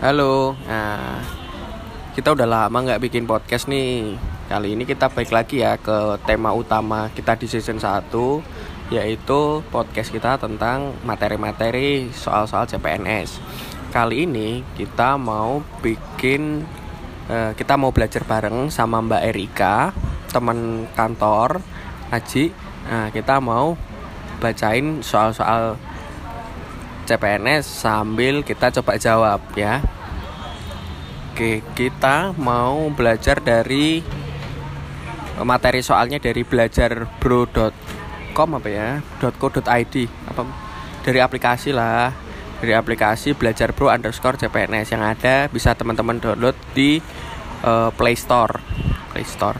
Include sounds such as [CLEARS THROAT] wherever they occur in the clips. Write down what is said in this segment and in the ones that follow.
Halo, nah, kita udah lama nggak bikin podcast nih. Kali ini kita balik lagi ya ke tema utama kita di season 1 yaitu podcast kita tentang materi-materi soal-soal CPNS. Kali ini kita mau bikin eh, kita mau belajar bareng sama Mbak Erika, teman kantor Haji. Nah, kita mau bacain soal-soal CPNS sambil kita coba jawab ya. Oke, kita mau belajar dari materi soalnya dari belajar.bro.com apa ya? .co.id apa? Dari aplikasi lah. Dari aplikasi belajar pro underscore CPNS yang ada bisa teman-teman download di uh, Play Store. Play Store.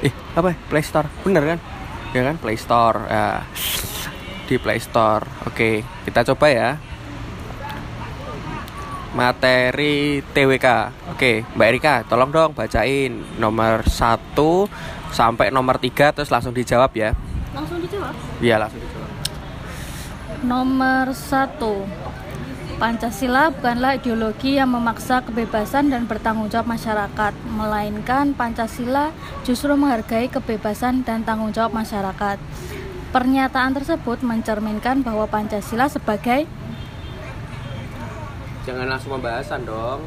Eh apa ya? Play Store. Bener kan? Ya kan? Play Store. Ya di Play Store. Oke, kita coba ya. Materi TWK. Oke, Mbak Erika, tolong dong bacain nomor 1 sampai nomor 3 terus langsung dijawab ya. Langsung dijawab. Iya, langsung dijawab. Nomor satu, Pancasila bukanlah ideologi yang memaksa kebebasan dan bertanggung jawab masyarakat, melainkan Pancasila justru menghargai kebebasan dan tanggung jawab masyarakat. Pernyataan tersebut mencerminkan bahwa Pancasila sebagai Jangan langsung pembahasan dong.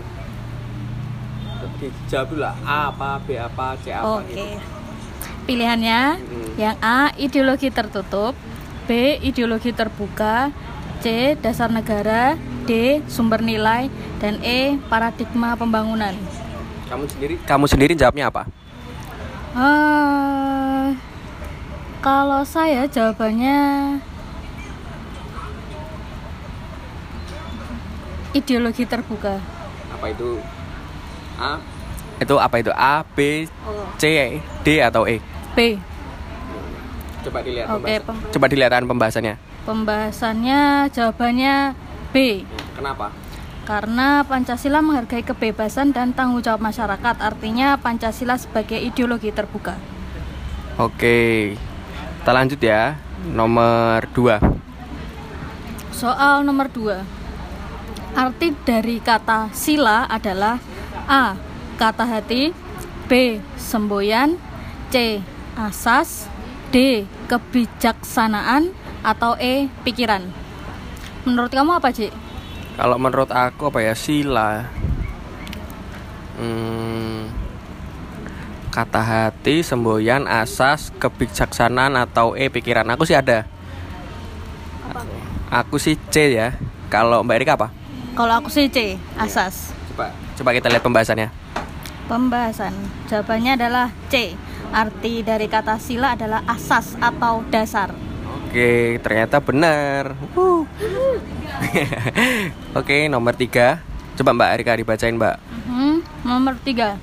Dijawab dulu lah A apa, B apa, C apa Oke. gitu. Pilihannya Hmm. yang A ideologi tertutup, B ideologi terbuka, C dasar negara, D sumber nilai, dan E paradigma pembangunan. Kamu sendiri kamu sendiri jawabnya apa? Eh, kalau saya jawabannya ideologi terbuka. Apa itu? A itu apa itu? A, B, C, D atau E? B. Coba dilihat Oke, pembahasan- pem- Coba dilihatkan pembahasannya. Pembahasannya jawabannya B. Kenapa? Karena Pancasila menghargai kebebasan dan tanggung jawab masyarakat. Artinya Pancasila sebagai ideologi terbuka. Oke. Kita lanjut ya. Nomor 2. Soal nomor 2. Arti dari kata sila adalah A. Kata hati B. Semboyan C. Asas D. Kebijaksanaan Atau E. Pikiran Menurut kamu apa, Cik? Kalau menurut aku apa ya sila. Hmm, kata hati, semboyan, asas, kebijaksanaan atau E pikiran. Aku sih ada. Aku sih C ya. Kalau Mbak Erika apa? Kalau aku sih C. Asas Coba coba kita lihat pembahasannya. Pembahasan Jawabannya adalah C Arti dari kata sila adalah asas atau dasar Oke, ternyata benar. [LAUGHS] Oke, nomor tiga. Coba Mbak Erika dibacain Mbak. Hmm, nomor tiga.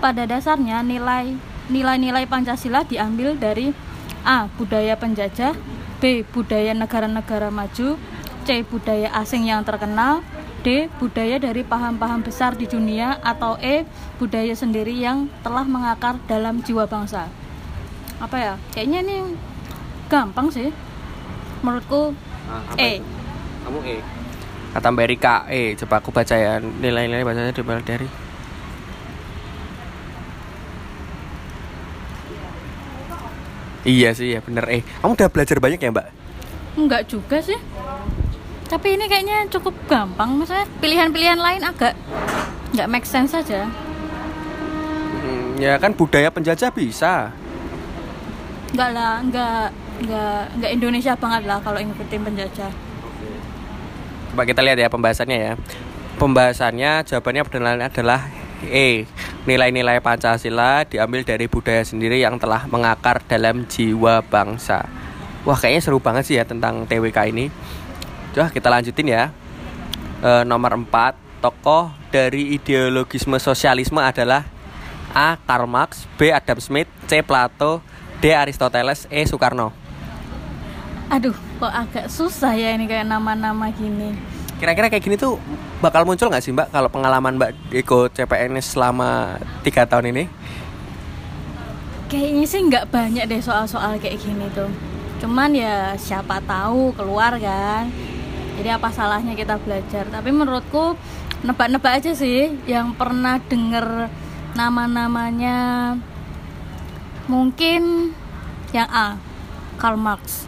Pada dasarnya nilai nilai-nilai Pancasila diambil dari A. Budaya penjajah B. Budaya negara-negara maju C. Budaya asing yang terkenal D. Budaya dari paham-paham besar di dunia Atau E. Budaya sendiri yang telah mengakar dalam jiwa bangsa Apa ya? Kayaknya ini gampang sih Menurutku E Kamu E. Kata Mbak Erika E. Coba aku baca ya nilai-nilai bacanya dari Iya sih ya bener E. Kamu udah belajar banyak ya Mbak? Enggak juga sih. Tapi ini kayaknya cukup gampang maksudnya pilihan-pilihan lain agak nggak make sense saja. Hmm, ya kan budaya penjajah bisa. Enggak lah, enggak enggak enggak Indonesia banget lah kalau ngikutin penjajah. Coba kita lihat ya pembahasannya ya. Pembahasannya jawabannya adalah E. Nilai-nilai Pancasila diambil dari budaya sendiri yang telah mengakar dalam jiwa bangsa. Wah kayaknya seru banget sih ya tentang TWK ini. Coba kita lanjutin ya. E, nomor 4 Tokoh dari ideologisme sosialisme adalah A. Karl Marx B. Adam Smith C. Plato D. Aristoteles E. Soekarno Aduh, kok agak susah ya ini kayak nama-nama gini. Kira-kira kayak gini tuh bakal muncul nggak sih Mbak kalau pengalaman Mbak ikut CPNS selama tiga tahun ini? Kayaknya sih nggak banyak deh soal-soal kayak gini tuh. Cuman ya siapa tahu keluar kan. Jadi apa salahnya kita belajar? Tapi menurutku nebak-nebak aja sih yang pernah denger nama-namanya mungkin yang A Karl Marx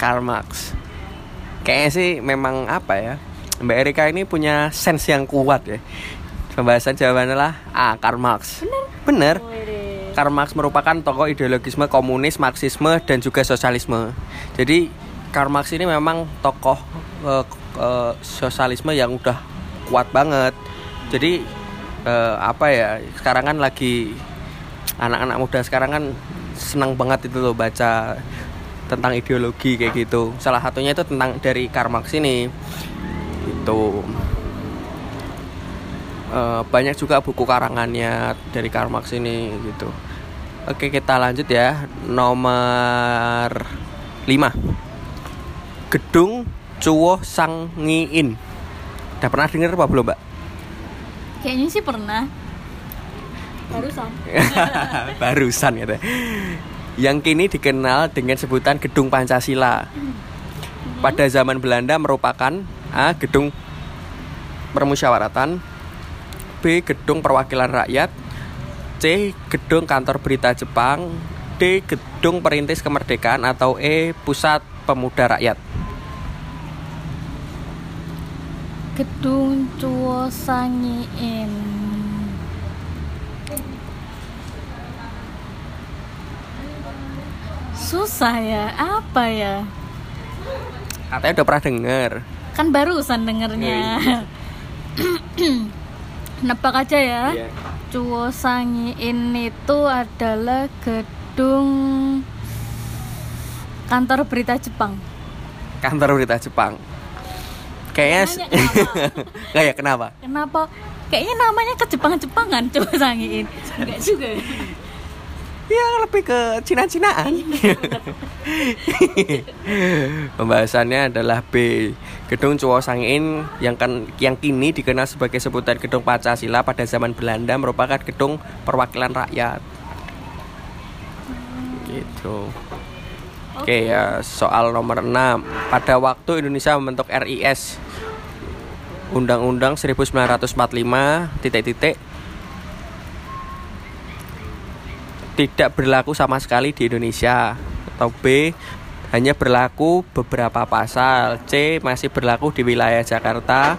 Karl Marx kayaknya sih memang apa ya Mbak Erika ini punya sense yang kuat ya pembahasan jawabannya lah A Karl Marx bener, bener. Karl Marx merupakan tokoh ideologisme komunis, marxisme, dan juga sosialisme. Jadi Karl Marx ini memang tokoh uh, uh, sosialisme yang udah kuat banget. Jadi uh, apa ya? Sekarang kan lagi anak-anak muda sekarang kan senang banget itu loh baca tentang ideologi kayak gitu. Salah satunya itu tentang dari Karl Marx ini. Itu uh, banyak juga buku karangannya dari Karl Marx ini gitu. Oke kita lanjut ya nomor 5 Gedung Cuwo Sangiin. Udah pernah dengar apa belum mbak? Kayaknya sih pernah. Barusan. [LAUGHS] Barusan gitu. Yang kini dikenal dengan sebutan Gedung Pancasila. Pada zaman Belanda merupakan A. Gedung Permusyawaratan B. Gedung Perwakilan Rakyat C. Gedung Kantor Berita Jepang D. Gedung Perintis Kemerdekaan atau E. Pusat Pemuda Rakyat Gedung Cuo Sangiin Susah ya, apa ya? Katanya udah pernah denger Kan barusan dengernya Iya, [CLEARS THROAT] Nebak aja ya Iya. Cuo Sangiin itu adalah gedung kantor berita Jepang. Kantor Berita Jepang Kayaknya kenapa? [LAUGHS] Nggak ya kenapa? Kenapa? Kayaknya namanya ke Jepang-Jepangan Cuo Sangiin. Enggak juga [LAUGHS] ya. Lebih ke Cina-Cinaan [LAUGHS] Pembahasannya adalah B Gedung Cuo Sangin yang kan yang kini dikenal sebagai sebutan Gedung Pancasila pada zaman Belanda merupakan gedung perwakilan rakyat. Gitu. Oke ya, soal nomor 6. Pada waktu Indonesia membentuk RIS Undang-Undang 1945 titik-titik tidak berlaku sama sekali di Indonesia. Atau B hanya berlaku beberapa pasal. C masih berlaku di wilayah Jakarta.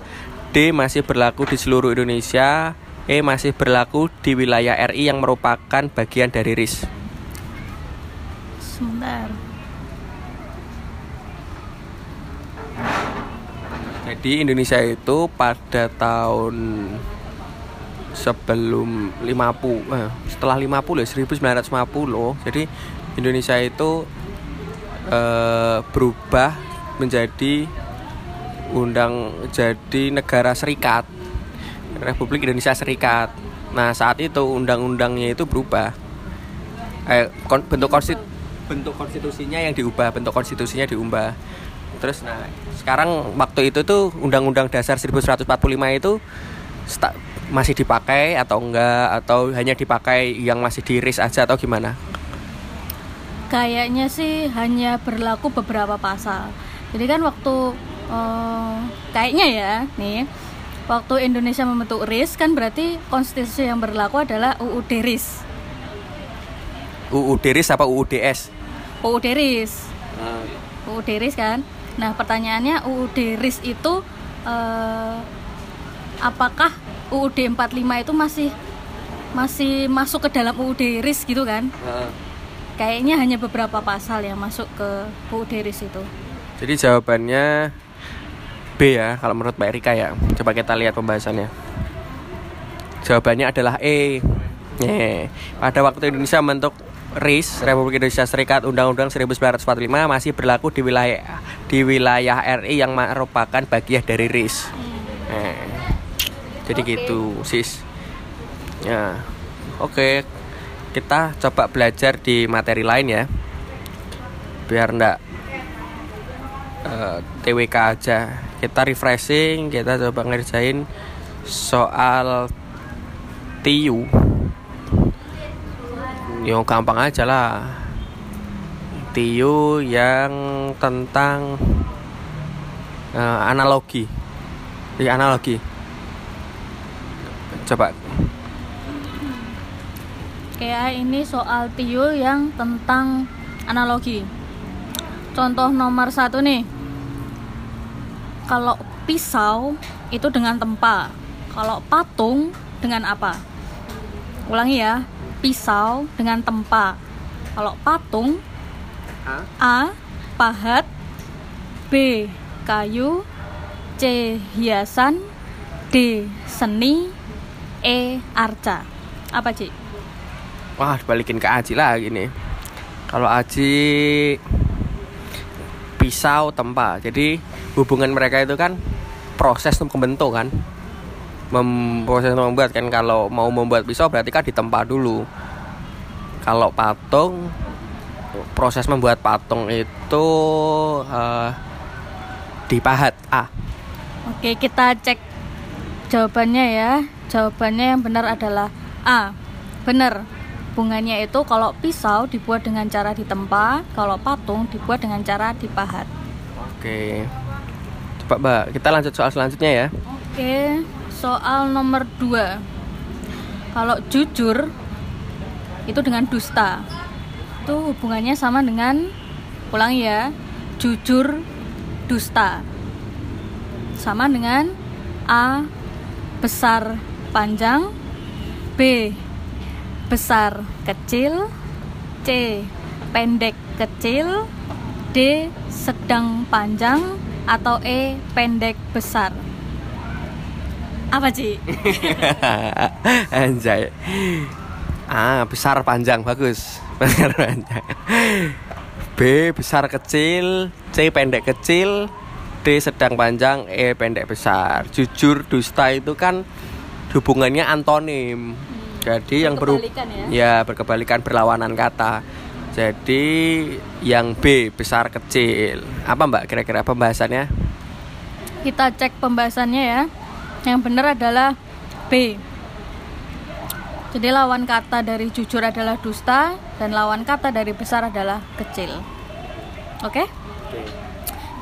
D masih berlaku di seluruh Indonesia. E masih berlaku di wilayah RI yang merupakan bagian dari RIS Sebentar. Jadi Indonesia itu pada tahun sebelum 50 eh, setelah 50 ya 1950 jadi Indonesia itu eh, berubah menjadi undang jadi negara serikat Republik Indonesia Serikat. Nah saat itu undang-undangnya itu berubah. Eh, kon- bentuk konstitu bentuk konstitusinya yang diubah bentuk konstitusinya diubah. Terus nah sekarang waktu itu tuh undang-undang dasar 1145 itu masih dipakai atau enggak atau hanya dipakai yang masih di RIS aja atau gimana Kayaknya sih hanya berlaku beberapa pasal. Jadi kan waktu eh, kayaknya ya, nih waktu Indonesia membentuk RIS kan berarti konstitusi yang berlaku adalah UUD RIS. UUD RIS apa UUDS UUD RIS. UUD RIS kan. Nah, pertanyaannya UUD RIS itu eh, apakah UUD 45 itu masih masih masuk ke dalam UUD RIS gitu kan? Kayaknya hanya beberapa pasal yang masuk ke UUD RIS itu. Jadi jawabannya B ya kalau menurut Mbak Erika ya. Coba kita lihat pembahasannya. Jawabannya adalah E. Nye. Pada waktu Indonesia membentuk RIS Republik Indonesia Serikat Undang-Undang 1945 masih berlaku di wilayah di wilayah RI yang merupakan bagian dari RIS. Eh, Jadi Oke. gitu, sis. Ya. Oke. Kita coba belajar di materi lain ya. Biar ndak eh, TWK aja. Kita refreshing, kita coba ngerjain soal TIU. Yo gampang aja lah. TIU yang tentang eh, analogi. Jadi analogi. Coba. Kayak ini soal tiul yang tentang analogi. Contoh nomor satu nih. Kalau pisau itu dengan tempa. Kalau patung dengan apa? Ulangi ya. Pisau dengan tempa. Kalau patung A. Pahat B. Kayu C. Hiasan D. Seni E. Arca Apa Ci? Wah, balikin ke Aji lagi nih. Kalau Aji pisau tempa. Jadi hubungan mereka itu kan proses untuk membentuk kan. Mem proses untuk membuat kan kalau mau membuat pisau berarti kan ditempa dulu. Kalau patung proses membuat patung itu uh, dipahat A. Oke, kita cek jawabannya ya. Jawabannya yang benar adalah A. Benar. Hubungannya itu kalau pisau dibuat dengan cara ditempa, kalau patung dibuat dengan cara dipahat. Oke. Coba Mbak, kita lanjut soal selanjutnya ya. Oke, soal nomor 2. Kalau jujur itu dengan dusta. Itu hubungannya sama dengan ulang ya. Jujur dusta. Sama dengan A besar panjang, B besar kecil, C pendek kecil, D sedang panjang atau E pendek besar. Apa sih? [LAUGHS] Anjay. Ah, besar panjang bagus. [LAUGHS] Besar panjang. B besar kecil, C pendek kecil, D sedang panjang, E pendek besar. Jujur dusta itu kan hubungannya antonim. Jadi yang Berkebalikan ya? ya berkebalikan berlawanan kata. Jadi yang B besar kecil. Apa Mbak kira-kira pembahasannya? Kita cek pembahasannya ya. Yang benar adalah B. Jadi lawan kata dari jujur adalah dusta dan lawan kata dari besar adalah kecil. Oke?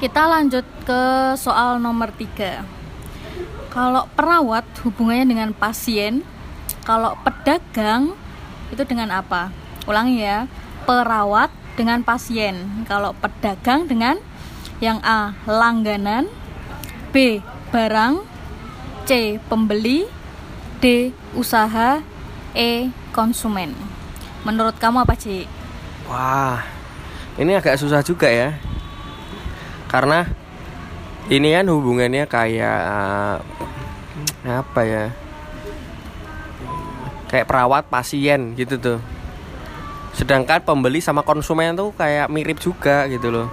Kita lanjut ke soal nomor 3. Kalau perawat hubungannya dengan pasien, kalau pedagang itu dengan apa? Ulangi ya. Perawat dengan pasien. Kalau pedagang dengan yang A langganan, B barang, C pembeli, D usaha, E konsumen. Menurut kamu apa, Ci? Wah, ini agak susah juga ya. Karena ini kan hubungannya kayak apa ya? Kayak perawat pasien gitu tuh. Sedangkan pembeli sama konsumen tuh kayak mirip juga gitu loh.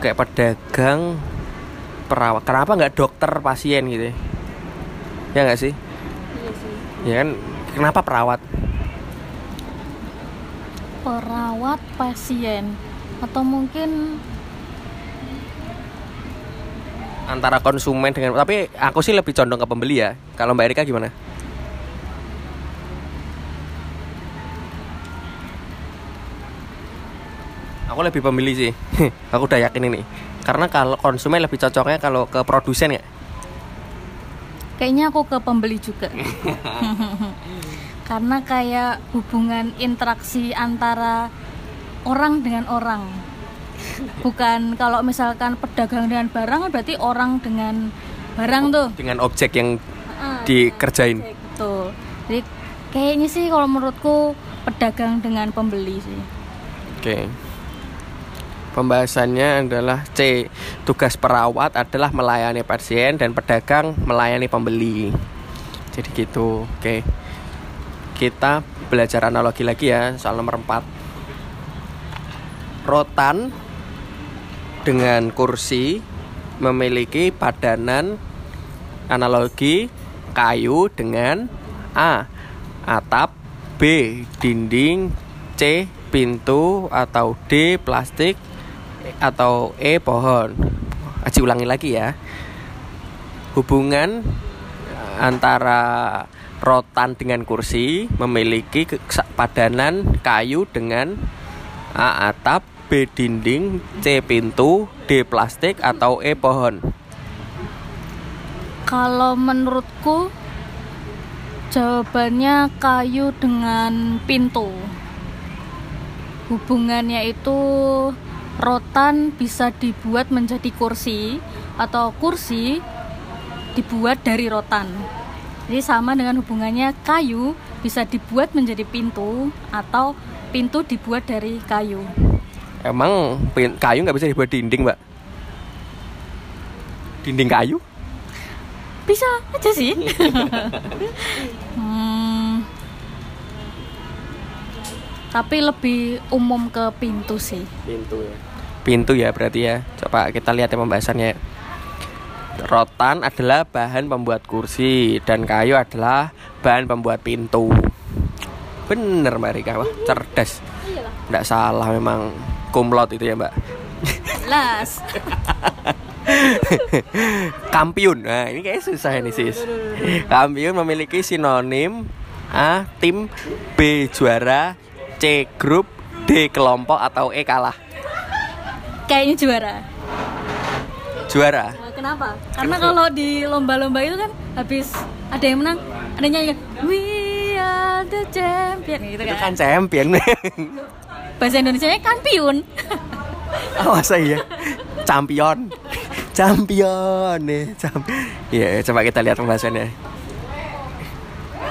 Kayak pedagang perawat. Kenapa nggak dokter pasien gitu? Ya nggak sih? Iya sih. Ya kan? Kenapa perawat? Perawat pasien atau mungkin antara konsumen dengan tapi aku sih lebih condong ke pembeli ya. Kalau mbak Erika gimana? Aku lebih pembeli sih. [LAUGHS] Aku udah yakin ini. Karena kalau konsumen lebih cocoknya kalau ke produsen ya. Kayaknya aku ke pembeli juga. [LAUGHS] Karena kayak hubungan interaksi antara orang dengan orang. Bukan kalau misalkan pedagang dengan barang berarti orang dengan barang tuh. dengan objek yang dikerjain Betul. Jadi kayaknya sih kalau menurutku pedagang dengan pembeli sih. Oke. Pembahasannya adalah C. Tugas perawat adalah melayani pasien dan pedagang melayani pembeli. Jadi gitu. Oke. Kita belajar analogi lagi ya soal nomor 4. Rotan dengan kursi memiliki padanan analogi kayu dengan A. Atap B. Dinding C. Pintu atau D. Plastik atau E. Pohon Aji ulangi lagi ya Hubungan antara rotan dengan kursi memiliki padanan kayu dengan A. Atap B. Dinding C. Pintu D. Plastik atau E. Pohon Kalau menurutku Jawabannya kayu dengan pintu. Hubungannya itu rotan bisa dibuat menjadi kursi atau kursi dibuat dari rotan. Jadi sama dengan hubungannya kayu bisa dibuat menjadi pintu atau pintu dibuat dari kayu. Emang kayu nggak bisa dibuat dinding, Mbak? Dinding kayu? Bisa aja sih. [LAUGHS] Hmm, tapi lebih umum ke pintu sih. Pintu ya. Pintu ya berarti ya. Coba kita lihat ya pembahasannya. Rotan adalah bahan pembuat kursi dan kayu adalah bahan pembuat pintu. Bener Mbak Rika, wah cerdas. Nggak salah memang kumlot itu ya Mbak. Jelas. [LAUGHS] Kampiun. Nah, ini kayak susah ini, Sis. Kampiun memiliki sinonim A. Tim B. Juara C. Grup D. Kelompok atau E. Kalah Kayaknya juara. Juara Nah, kenapa? Karena kalau di lomba-lomba itu kan habis ada yang menang, ada yang nyanyi kan, We are the champion gitu Itu kan. kan champion [LAUGHS] Bahasa Indonesia-nya kampiun. [LAUGHS] Oh iya? Champion Champion nih Cam- Iya coba kita lihat pembahasannya.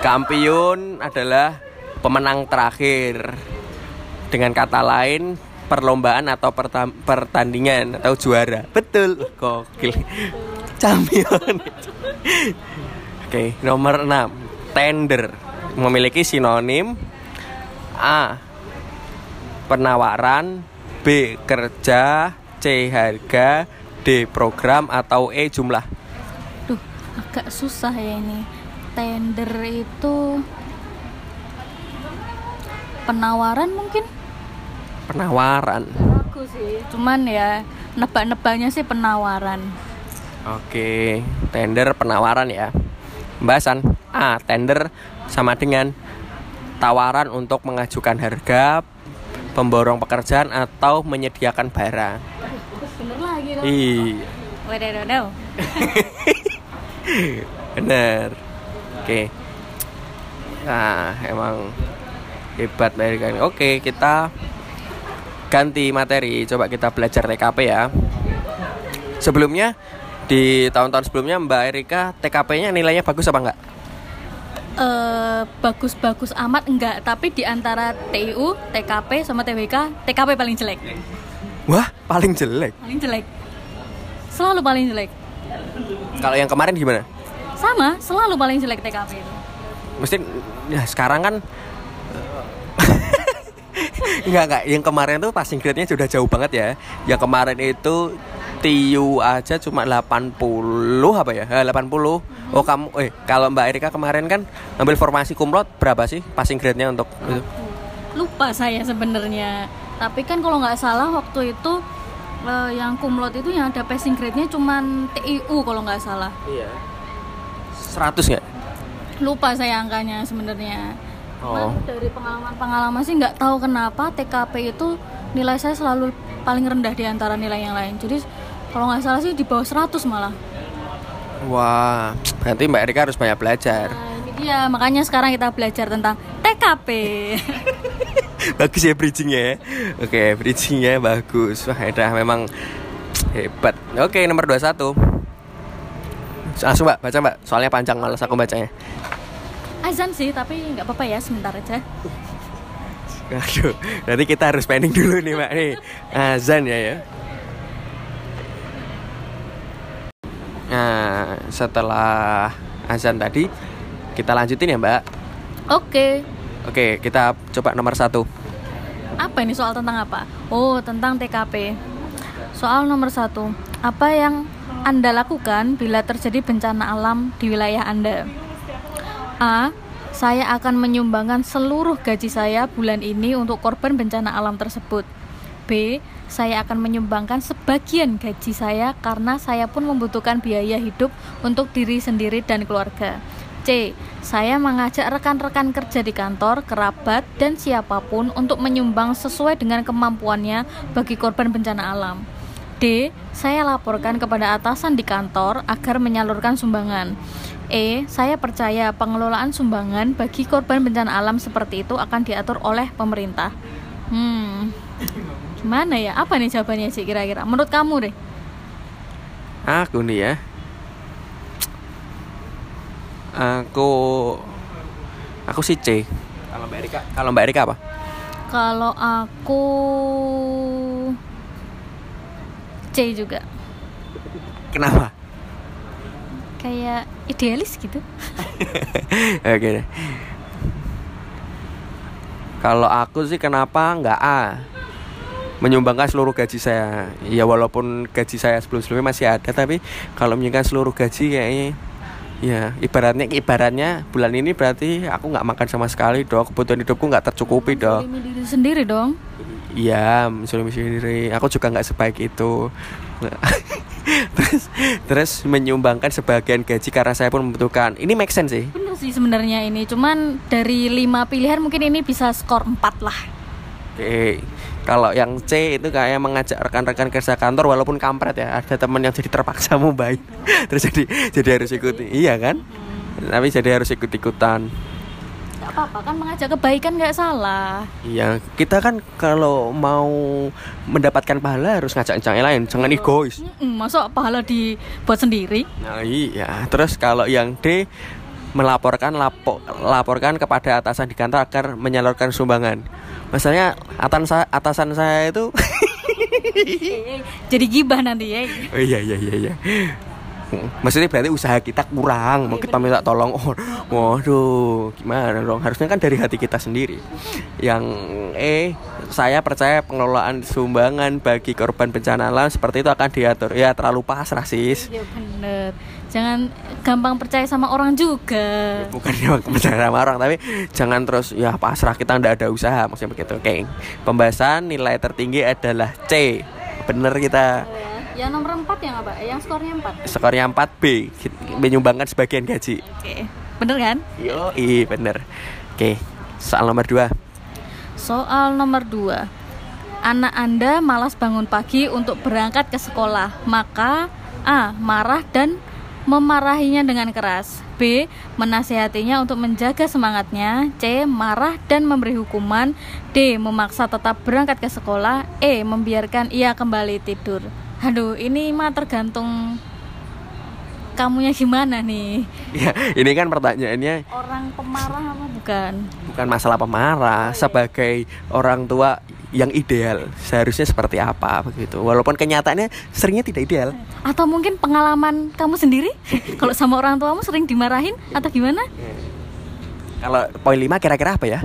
Kampiun adalah pemenang terakhir. Dengan kata lain perlombaan atau pertandingan atau juara. Betul. Gokil. Champion [LAUGHS] Oke nomor 6 Tender. Memiliki sinonim A Penawaran B. Kerja C. Harga D. Program atau E. Jumlah Duh, agak susah ya ini. Tender itu penawaran mungkin Penawaran Aku sih. Cuman ya nebak-nebaknya sih penawaran. Oke Tender penawaran ya Pembahasan A. Tender sama dengan Tawaran untuk mengajukan harga Pemborong pekerjaan atau menyediakan barang Bener lagi? Iya. Waduh, [LAUGHS] Bener. Oke. Nah emang Hebat Mbak Erika ini. Oke kita Ganti materi. Coba kita belajar TKP ya. Sebelumnya Di tahun-tahun sebelumnya Mbak Erika TKP-nya nilainya bagus apa enggak? Eh bagus-bagus amat enggak, tapi di antara TIU, TKP sama TBK, TKP paling jelek. Wah paling jelek Paling jelek. Selalu paling jelek. Kalau yang kemarin gimana? Sama, selalu paling jelek TKP itu. Mesti ya sekarang kan [LAUGHS] Enggak enggak, yang kemarin tuh passing grade-nya sudah jauh banget ya. Yang kemarin itu TIU aja cuma 80 apa ya? Eh, 80. Oh, kamu eh kalau Mbak Erika kemarin kan ambil formasi kumlot berapa sih passing grade-nya untuk itu? Lupa saya sebenarnya. Tapi kan kalau nggak salah waktu itu eh, yang kumlot itu yang ada passing grade-nya cuman TIU kalau nggak salah. Iya. 100 nggak? Lupa saya angkanya sebenarnya. Oh. Cuman dari pengalaman-pengalaman sih nggak tahu kenapa TKP itu nilai saya selalu paling rendah di antara nilai yang lain. Jadi kalau nggak salah sih di bawah 100 malah. Wah, berarti Mbak Erika harus banyak belajar. Nah, ini dia makanya sekarang kita belajar tentang TKP. [LAUGHS] bagus ya bridgingnya ya. Oke, bridgingnya bagus. Wah, udah memang hebat. Oke, nomor 21. Langsung Mbak, baca Mbak. Soalnya panjang malas aku bacanya. Azan sih, tapi nggak apa-apa ya sebentar aja. Aduh, nanti kita harus planning dulu nih Mbak nih. [LAUGHS] Azan ya ya. Nah, setelah azan tadi kita lanjutin ya Mbak. Oke. Oke, kita coba nomor satu. Apa ini soal tentang apa? Oh, tentang TKP. Soal nomor satu. Apa yang Anda lakukan bila terjadi bencana alam di wilayah Anda? A. Saya akan menyumbangkan seluruh gaji saya bulan ini untuk korban bencana alam tersebut. B. Saya akan menyumbangkan sebagian gaji saya karena saya pun membutuhkan biaya hidup untuk diri sendiri dan keluarga. C. Saya mengajak rekan-rekan kerja di kantor, kerabat, dan siapa pun untuk menyumbang sesuai dengan kemampuannya bagi korban bencana alam. D. Saya laporkan kepada atasan di kantor agar menyalurkan sumbangan. E. Saya percaya pengelolaan sumbangan bagi korban bencana alam seperti itu akan diatur oleh pemerintah. Hmm, gimana ya? Apa nih jawabannya sih kira-kira? Menurut kamu deh? Aku nih ya. Aku aku sih C. Kalau Mbak Erika, kalau Mbak Erika apa? Kalau aku C juga. Kenapa? Kayak idealis gitu. [LAUGHS] Oke deh. Kalau aku sih kenapa nggak A? Menyumbangkan seluruh gaji saya. Ya walaupun gaji saya sebelum-sebelumnya masih ada, tapi kalau menyumbangkan seluruh gaji kayaknya ya ibaratnya ibaratnya bulan ini berarti aku nggak makan sama sekali dong kebutuhan hidupku nggak tercukupi dong diri sendiri dong. Iya, menzolimi sendiri. Aku juga nggak sebaik itu. [LAUGHS] terus terus menyumbangkan sebagian gaji karena saya pun membutuhkan. Ini make sense sih. Bener sih sebenarnya ini. Cuman dari lima pilihan mungkin ini bisa skor 4 lah. Oke. Kalau yang C itu kayak mengajak rekan-rekan kerja kantor walaupun kampret ya. Ada teman yang jadi terpaksa mau baik. [LAUGHS] terus jadi jadi harus ikuti. Iya kan? Tapi jadi harus ikut-ikutan. Gak apa-apa kan mengajak kebaikan nggak salah. Iya, kita kan kalau mau mendapatkan pahala harus ngajak yang lain, jangan egois. Mm-mm, masa pahala dibuat sendiri? Nah iya, terus kalau yang D melaporkan lapo, laporkan kepada atasan di kantor agar menyalurkan sumbangan. Masalahnya atasan saya, atasan saya itu Jadi gibah nanti ya. oh iya iya iya iya. Maksudnya berarti usaha kita kurang, mau kita minta tolong. Oh, waduh, gimana dong? Harusnya kan dari hati kita sendiri. Yang E, saya percaya pengelolaan sumbangan bagi korban bencana alam seperti itu akan diatur. Ya terlalu pasrah sis. Iya bener. Jangan gampang percaya sama orang juga. bukan dia percaya sama orang tapi jangan terus ya pasrah kita ndak ada usaha maksudnya begitu oke pembahasan nilai tertinggi adalah C bener kita Ya nomor 4 yang apa? Yang skornya 4. skornya 4 B menyumbangkan sebagian gaji Oke. Bener kan? yo i bener oke soal nomor 2 Soal nomor 2. Anak Anda malas bangun pagi untuk berangkat ke sekolah, maka A. marah dan memarahinya dengan keras. B. Menasihatinya untuk menjaga semangatnya. C. Marah dan memberi hukuman. D. Memaksa tetap berangkat ke sekolah. E. Membiarkan ia kembali tidur. Aduh, ini mah tergantung kamunya gimana nih. ya ini kan pertanyaannya Orang pemarah apa bukan? bukan masalah pemarah sebagai orang tua yang ideal seharusnya seperti apa begitu walaupun kenyataannya seringnya tidak ideal Atau mungkin pengalaman kamu sendiri [LAUGHS] kalau sama orang tuamu sering dimarahin atau gimana? kalau poin 5 kira-kira apa ya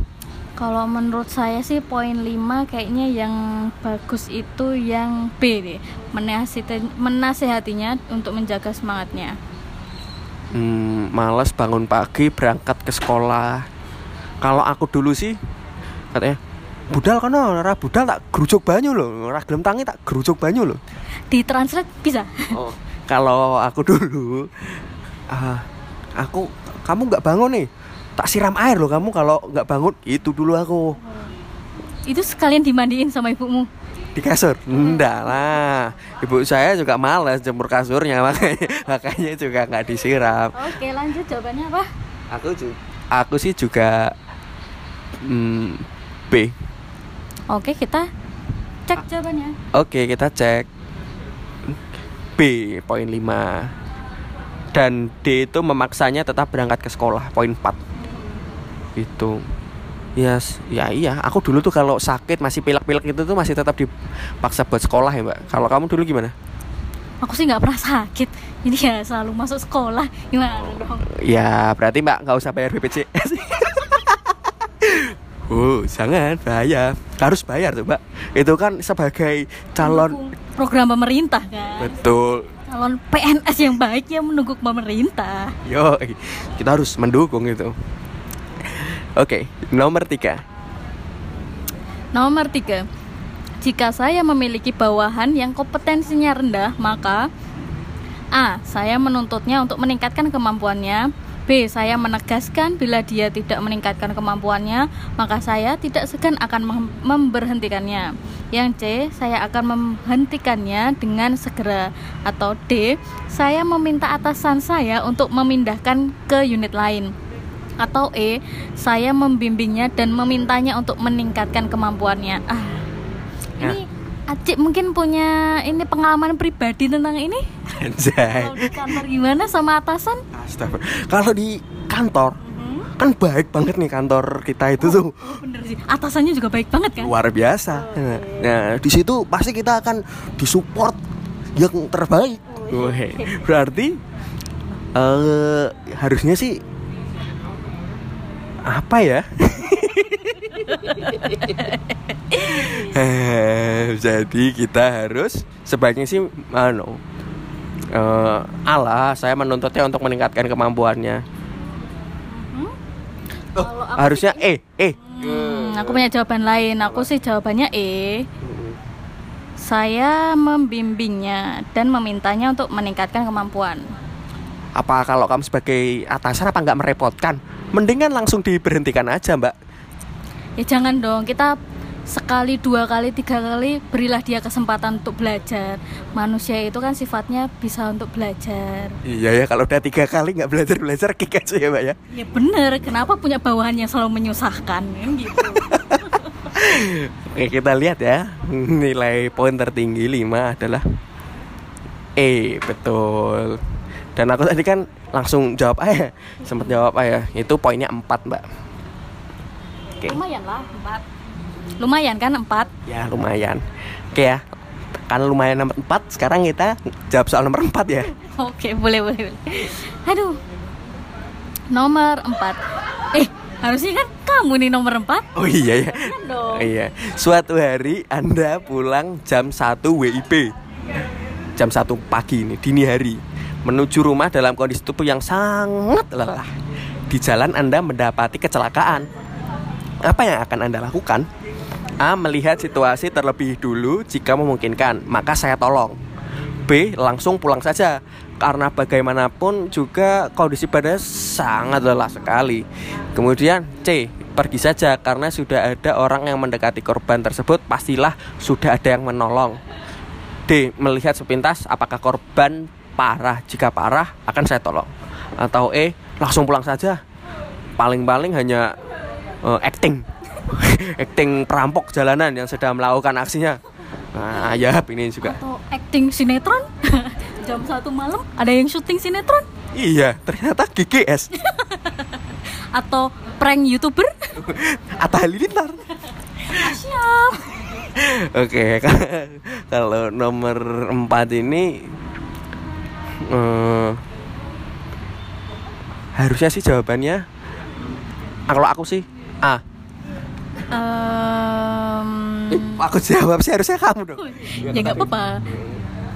Kalau menurut saya sih poin 5 kayaknya yang bagus itu yang B deh. Menasihati, menasehatinya untuk menjaga semangatnya. hmm, males bangun pagi berangkat ke sekolah kalau aku dulu sih katanya budal kono ora budal tak gerujuk banyu loh ora gelem tangi tak gerujuk banyu loh Di translate bisa. oh kalau aku dulu ah, aku kamu nggak bangun nih. Tak siram air loh kamu kalau nggak bangun. Itu dulu aku. Itu sekalian dimandiin sama ibumu. di kasur? Enggak lah. Ibu saya juga males jemur kasurnya [LAUGHS] makanya makanya juga nggak disiram. Oke, lanjut jawabannya apa? aku ju- aku sih juga hmm, B Oke, kita cek jawabannya. Oke, kita cek B poin 5 dan D itu memaksanya tetap berangkat ke sekolah poin 4 itu Yes, ya iya. Aku dulu tuh kalau sakit masih pilek-pilek itu tuh masih tetap dipaksa buat sekolah ya mbak. Kalau kamu dulu gimana? Aku sih nggak pernah sakit. Jadi ya selalu masuk sekolah. Gimana dong? Ya berarti mbak nggak usah bayar BPJS. [LAUGHS] oh jangan bahaya. Harus bayar tuh mbak. Itu kan sebagai calon program pemerintah kan. betul. Calon PNS yang baik ya menunggu pemerintah. Yo, kita harus mendukung itu. Oke, nomor tiga. Nomor tiga, Jika saya memiliki bawahan yang kompetensinya rendah, maka A. Saya menuntutnya untuk meningkatkan kemampuannya B. Saya menegaskan bila dia tidak meningkatkan kemampuannya, maka saya tidak segan akan mem- memberhentikannya. Yang C. Saya akan menghentikannya dengan segera. Atau D. Saya meminta atasan saya untuk memindahkan ke unit lain. Atau E. Saya membimbingnya dan memintanya untuk meningkatkan kemampuannya. Ah, Ya. ini Acik mungkin punya ini pengalaman pribadi tentang ini. Anjay. Kalau di kantor gimana sama atasan? Astagfirullah. Kalau di kantor kan baik banget nih kantor kita itu tuh Oh, bener sih. Atasannya juga baik banget kan? luar biasa. Nah, Nah, di situ pasti kita akan disupport yang terbaik. Wih, berarti eh harusnya sih apa ya? [LAUGHS] [LAUGHS] Eh, Jadi kita harus sebaiknya sih anu eh, Allah saya menuntutnya untuk meningkatkan kemampuannya. Oh, aku harusnya E, E. Hmm, aku punya jawaban lain. Aku sih jawabannya E. Saya membimbingnya dan memintanya untuk meningkatkan kemampuan. Apa kalau kamu sebagai atasan apa nggak merepotkan? Mendingan langsung diberhentikan aja, Mbak. Ya jangan dong, kita sekali, dua kali, tiga kali berilah dia kesempatan untuk belajar. Manusia itu kan sifatnya bisa untuk belajar. Iya ya, kalau udah tiga kali nggak belajar belajar kick aja ya, Mbak ya. Ya bener, kenapa punya bawahan yang selalu menyusahkan? Kan gitu. [LAUGHS] Oke, kita lihat ya. Nilai poin tertinggi 5 adalah E, betul. Dan aku tadi kan langsung jawab A ya. Sempat jawab A ya. Itu poinnya 4, Mbak. Oke. Lumayan lah, empat. Lumayan kan empat? Ya, lumayan. Oke ya. Karena lumayan nomor 4, sekarang kita jawab soal nomor 4 ya. [LAUGHS] Oke, boleh, boleh, boleh. Aduh. Nomor empat. Eh, harusnya kan kamu nih nomor empat. Oh iya ya. Dong. Oh iya. Suatu hari Anda pulang jam 1 WIB. Jam 1 pagi ini, dini hari. Menuju rumah dalam kondisi tubuh yang sangat lelah. Di jalan Anda mendapati kecelakaan. Apa yang akan Anda lakukan? A. Melihat situasi terlebih dulu jika memungkinkan, maka saya tolong. B. Langsung pulang saja karena bagaimanapun juga kondisi badan sangat lelah sekali. Kemudian C. Pergi saja karena sudah ada orang yang mendekati korban tersebut, pastilah sudah ada yang menolong. D. Melihat sepintas apakah korban parah. Jika parah akan saya tolong. Atau E. Langsung pulang saja. Paling-paling hanya eh, acting. [LAUGHS] acting perampok jalanan yang sedang melakukan aksinya. Nah, ya ini juga. Atau acting sinetron? [LAUGHS] Jam satu malam ada yang syuting sinetron? Iya, ternyata GGS [LAUGHS] Atau prank youtuber? Atta Halilintar. Siap. Oke, kalau nomor 4 ini eh, harusnya sih jawabannya ah, kalau aku sih A. Em, Eh, aku jawab sih harusnya kamu dong. ya nggak apa-apa.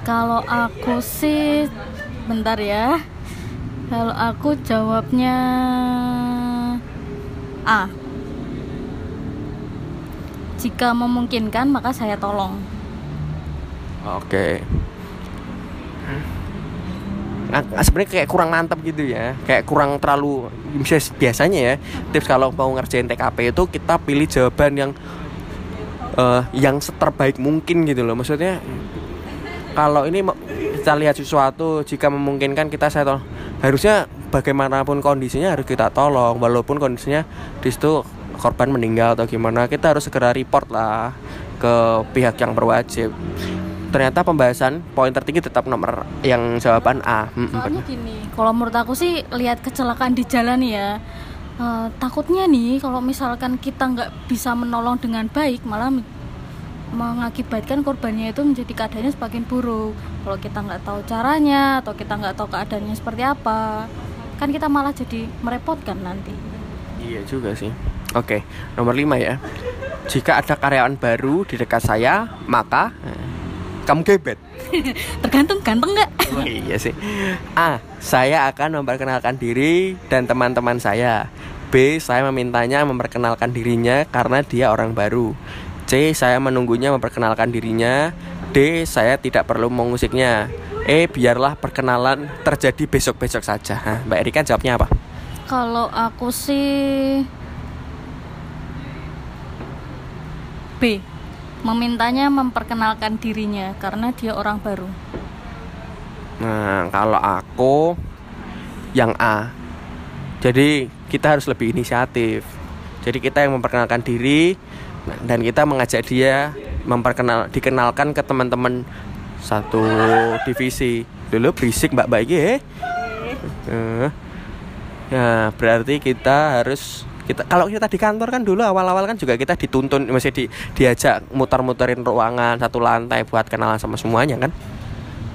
Kalau aku sih, bentar ya. Kalau aku jawabnya A. Jika memungkinkan maka saya tolong. Oke. Sebenarnya kayak kurang mantap gitu ya. Kayak kurang terlalu bias- biasanya ya tips kalau mau ngerjain TKP itu kita pilih jawaban yang eh, yang terbaik mungkin gitu loh. Maksudnya kalau ini kita lihat sesuatu jika memungkinkan kita saya tolong harusnya bagaimanapun kondisinya harus kita tolong. Walaupun kondisinya di situ korban meninggal atau gimana kita harus segera report lah ke pihak yang berwajib ternyata pembahasan poin tertinggi tetap nomor yang jawaban A Soalnya gini, kalau menurut aku sih lihat kecelakaan di jalan ya. eh, takutnya nih kalau misalkan kita nggak bisa menolong dengan baik malah men- mengakibatkan korbannya itu menjadi keadaannya semakin buruk kalau kita nggak tahu caranya atau kita nggak tahu keadaannya seperti apa kan kita malah jadi merepotkan nanti Iya juga sih. Oke, nomor 5 ya. Jika ada karyawan baru di dekat saya, maka eh, kamu gebet. [LAUGHS] tergantung ganteng nggak Oh, iya sih. A. Saya akan memperkenalkan diri dan teman-teman saya. B. Saya memintanya memperkenalkan dirinya karena dia orang baru. C. Saya menunggunya memperkenalkan dirinya. D. Saya tidak perlu mengusiknya. E. Biarlah perkenalan terjadi besok-besok saja. Nah, Mbak Erika jawabnya apa? kalau aku sih B memintanya memperkenalkan dirinya karena dia orang baru Nah, kalau aku yang A. Jadi kita harus lebih inisiatif. Jadi kita yang memperkenalkan diri dan kita mengajak dia memperkenal dikenalkan ke teman-teman satu divisi. Dulu berisik Mbak Baik ya. Eh. Nah, berarti kita harus kita kalau kita di kantor kan dulu awal-awal kan juga kita dituntun masih di diajak muter-muterin ruangan satu lantai buat kenalan sama semuanya kan?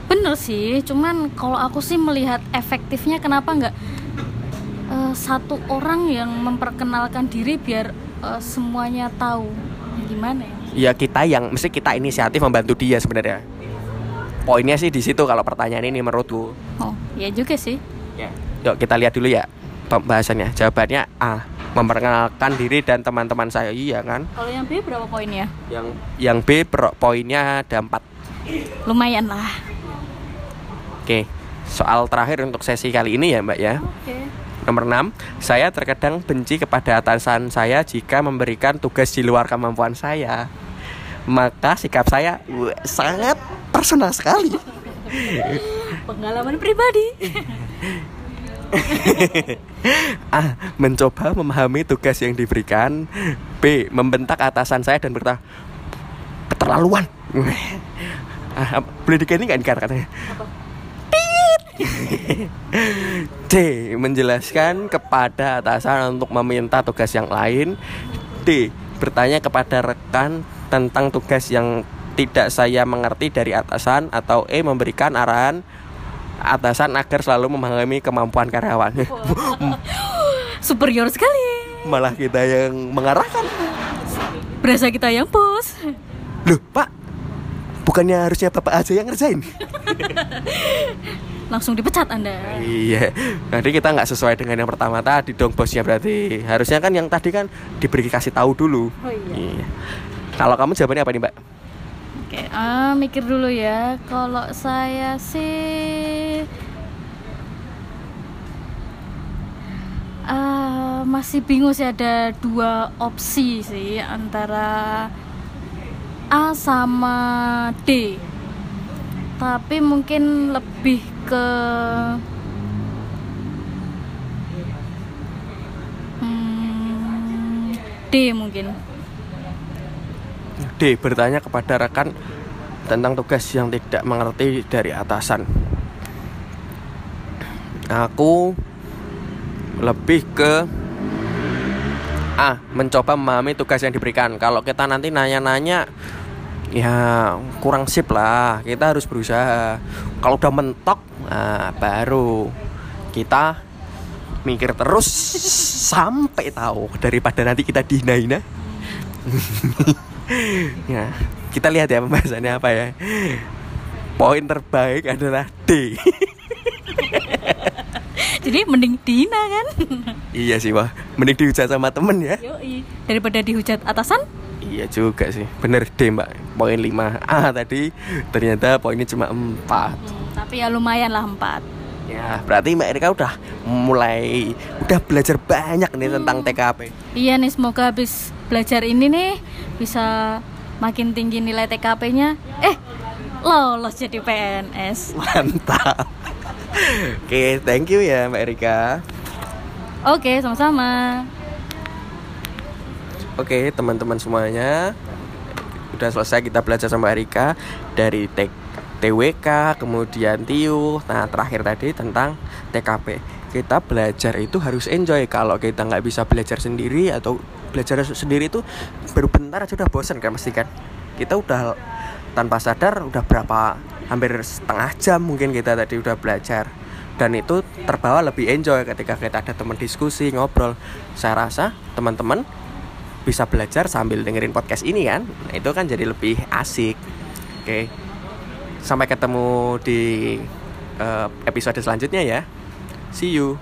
Bener sih cuman kalau aku sih melihat efektifnya kenapa nggak eh, satu orang yang memperkenalkan diri biar eh, semuanya tahu gimana ya? Ya kita yang mesti kita inisiatif membantu dia sebenarnya. Poinnya sih di situ kalau pertanyaan ini menurutku. Oh ya juga sih. Ya yuk kita lihat dulu ya pembahasannya jawabannya A memperkenalkan diri dan teman-teman saya. Iya kan? Kalau yang B berapa poinnya? Yang yang B per- poinnya? Ada 4 lumayan lah. Oke soal terakhir untuk sesi kali ini ya mbak ya. Oke. Nomor 6, saya terkadang benci kepada atasan saya jika memberikan tugas di luar kemampuan saya. Maka sikap saya wah, sangat personal sekali. pengalaman pribadi [LAUGHS] A. Mencoba memahami tugas yang diberikan B. Membentak atasan saya dan berkata Keterlaluan [LAUGHS] ah, Boleh diganti nggak ini kata-katanya? C. [LAUGHS] Menjelaskan kepada atasan untuk meminta tugas yang lain D. Bertanya kepada rekan tentang tugas yang tidak saya mengerti dari atasan Atau E. Memberikan arahan atasan agar selalu memahami kemampuan karyawan. Superior sekali. Malah kita yang mengarahkan. Berasa kita yang bos. Loh pak. Bukannya harusnya bapak aja yang ngerjain? [LAUGHS] Langsung dipecat anda. Iya. Nanti kita nggak sesuai dengan yang pertama tadi dong bosnya. Berarti Harusnya kan yang tadi kan diberi kasih tahu dulu. Oh iya. Iya. Kalau kamu jawabannya apa nih mbak? Oke, ah, mikir dulu ya. Kalau saya sih ah, masih bingung sih ada dua opsi sih antara A sama D. Tapi mungkin lebih ke hmm, D mungkin. D. Bertanya kepada rekan tentang tugas yang tidak mengerti dari atasan Aku lebih ke A. Mencoba memahami tugas yang diberikan Kalau kita nanti nanya-nanya Ya kurang sip lah Kita harus berusaha Kalau udah mentok nah, Baru kita mikir terus sampai tahu daripada nanti kita dihina-hina [LAUGHS] [LAUGHS] ya kita lihat ya pembahasannya apa ya. Poin terbaik adalah D. [LAUGHS] Jadi mending dihina kan? [LAUGHS] iya sih wah. Mending dihujat sama temen ya. Yoi. Daripada dihujat atasan? iya juga sih. Bener D mbak. Poin 5 A tadi. Ternyata poinnya cuma 4 Hmm, tapi ya lumayan lah empat. ya berarti mbak Erika udah mulai udah belajar banyak nih tentang TKP Iya nih semoga habis belajar ini nih bisa makin tinggi nilai TKP-nya. Eh, lolos jadi PNS. [LAUGHS] mantap oke thank you ya mbak Erika Oke, sama-sama. Oke teman-teman semuanya Udah selesai kita belajar sama Erika Dari T TWK, kemudian TIU Nah terakhir tadi tentang TKP Kita belajar itu harus enjoy Kalau kita nggak bisa belajar sendiri Atau belajar sendiri itu Baru bentar aja udah bosan kan pasti kan. Kita udah tanpa sadar Udah berapa Hampir setengah jam mungkin kita tadi udah belajar. Dan itu terbawa lebih enjoy ketika kita ada teman diskusi ngobrol. Saya rasa teman-teman bisa belajar sambil dengerin podcast ini kan. Nah, itu kan jadi lebih asik. Oke. Sampai ketemu di eh, episode selanjutnya ya. See you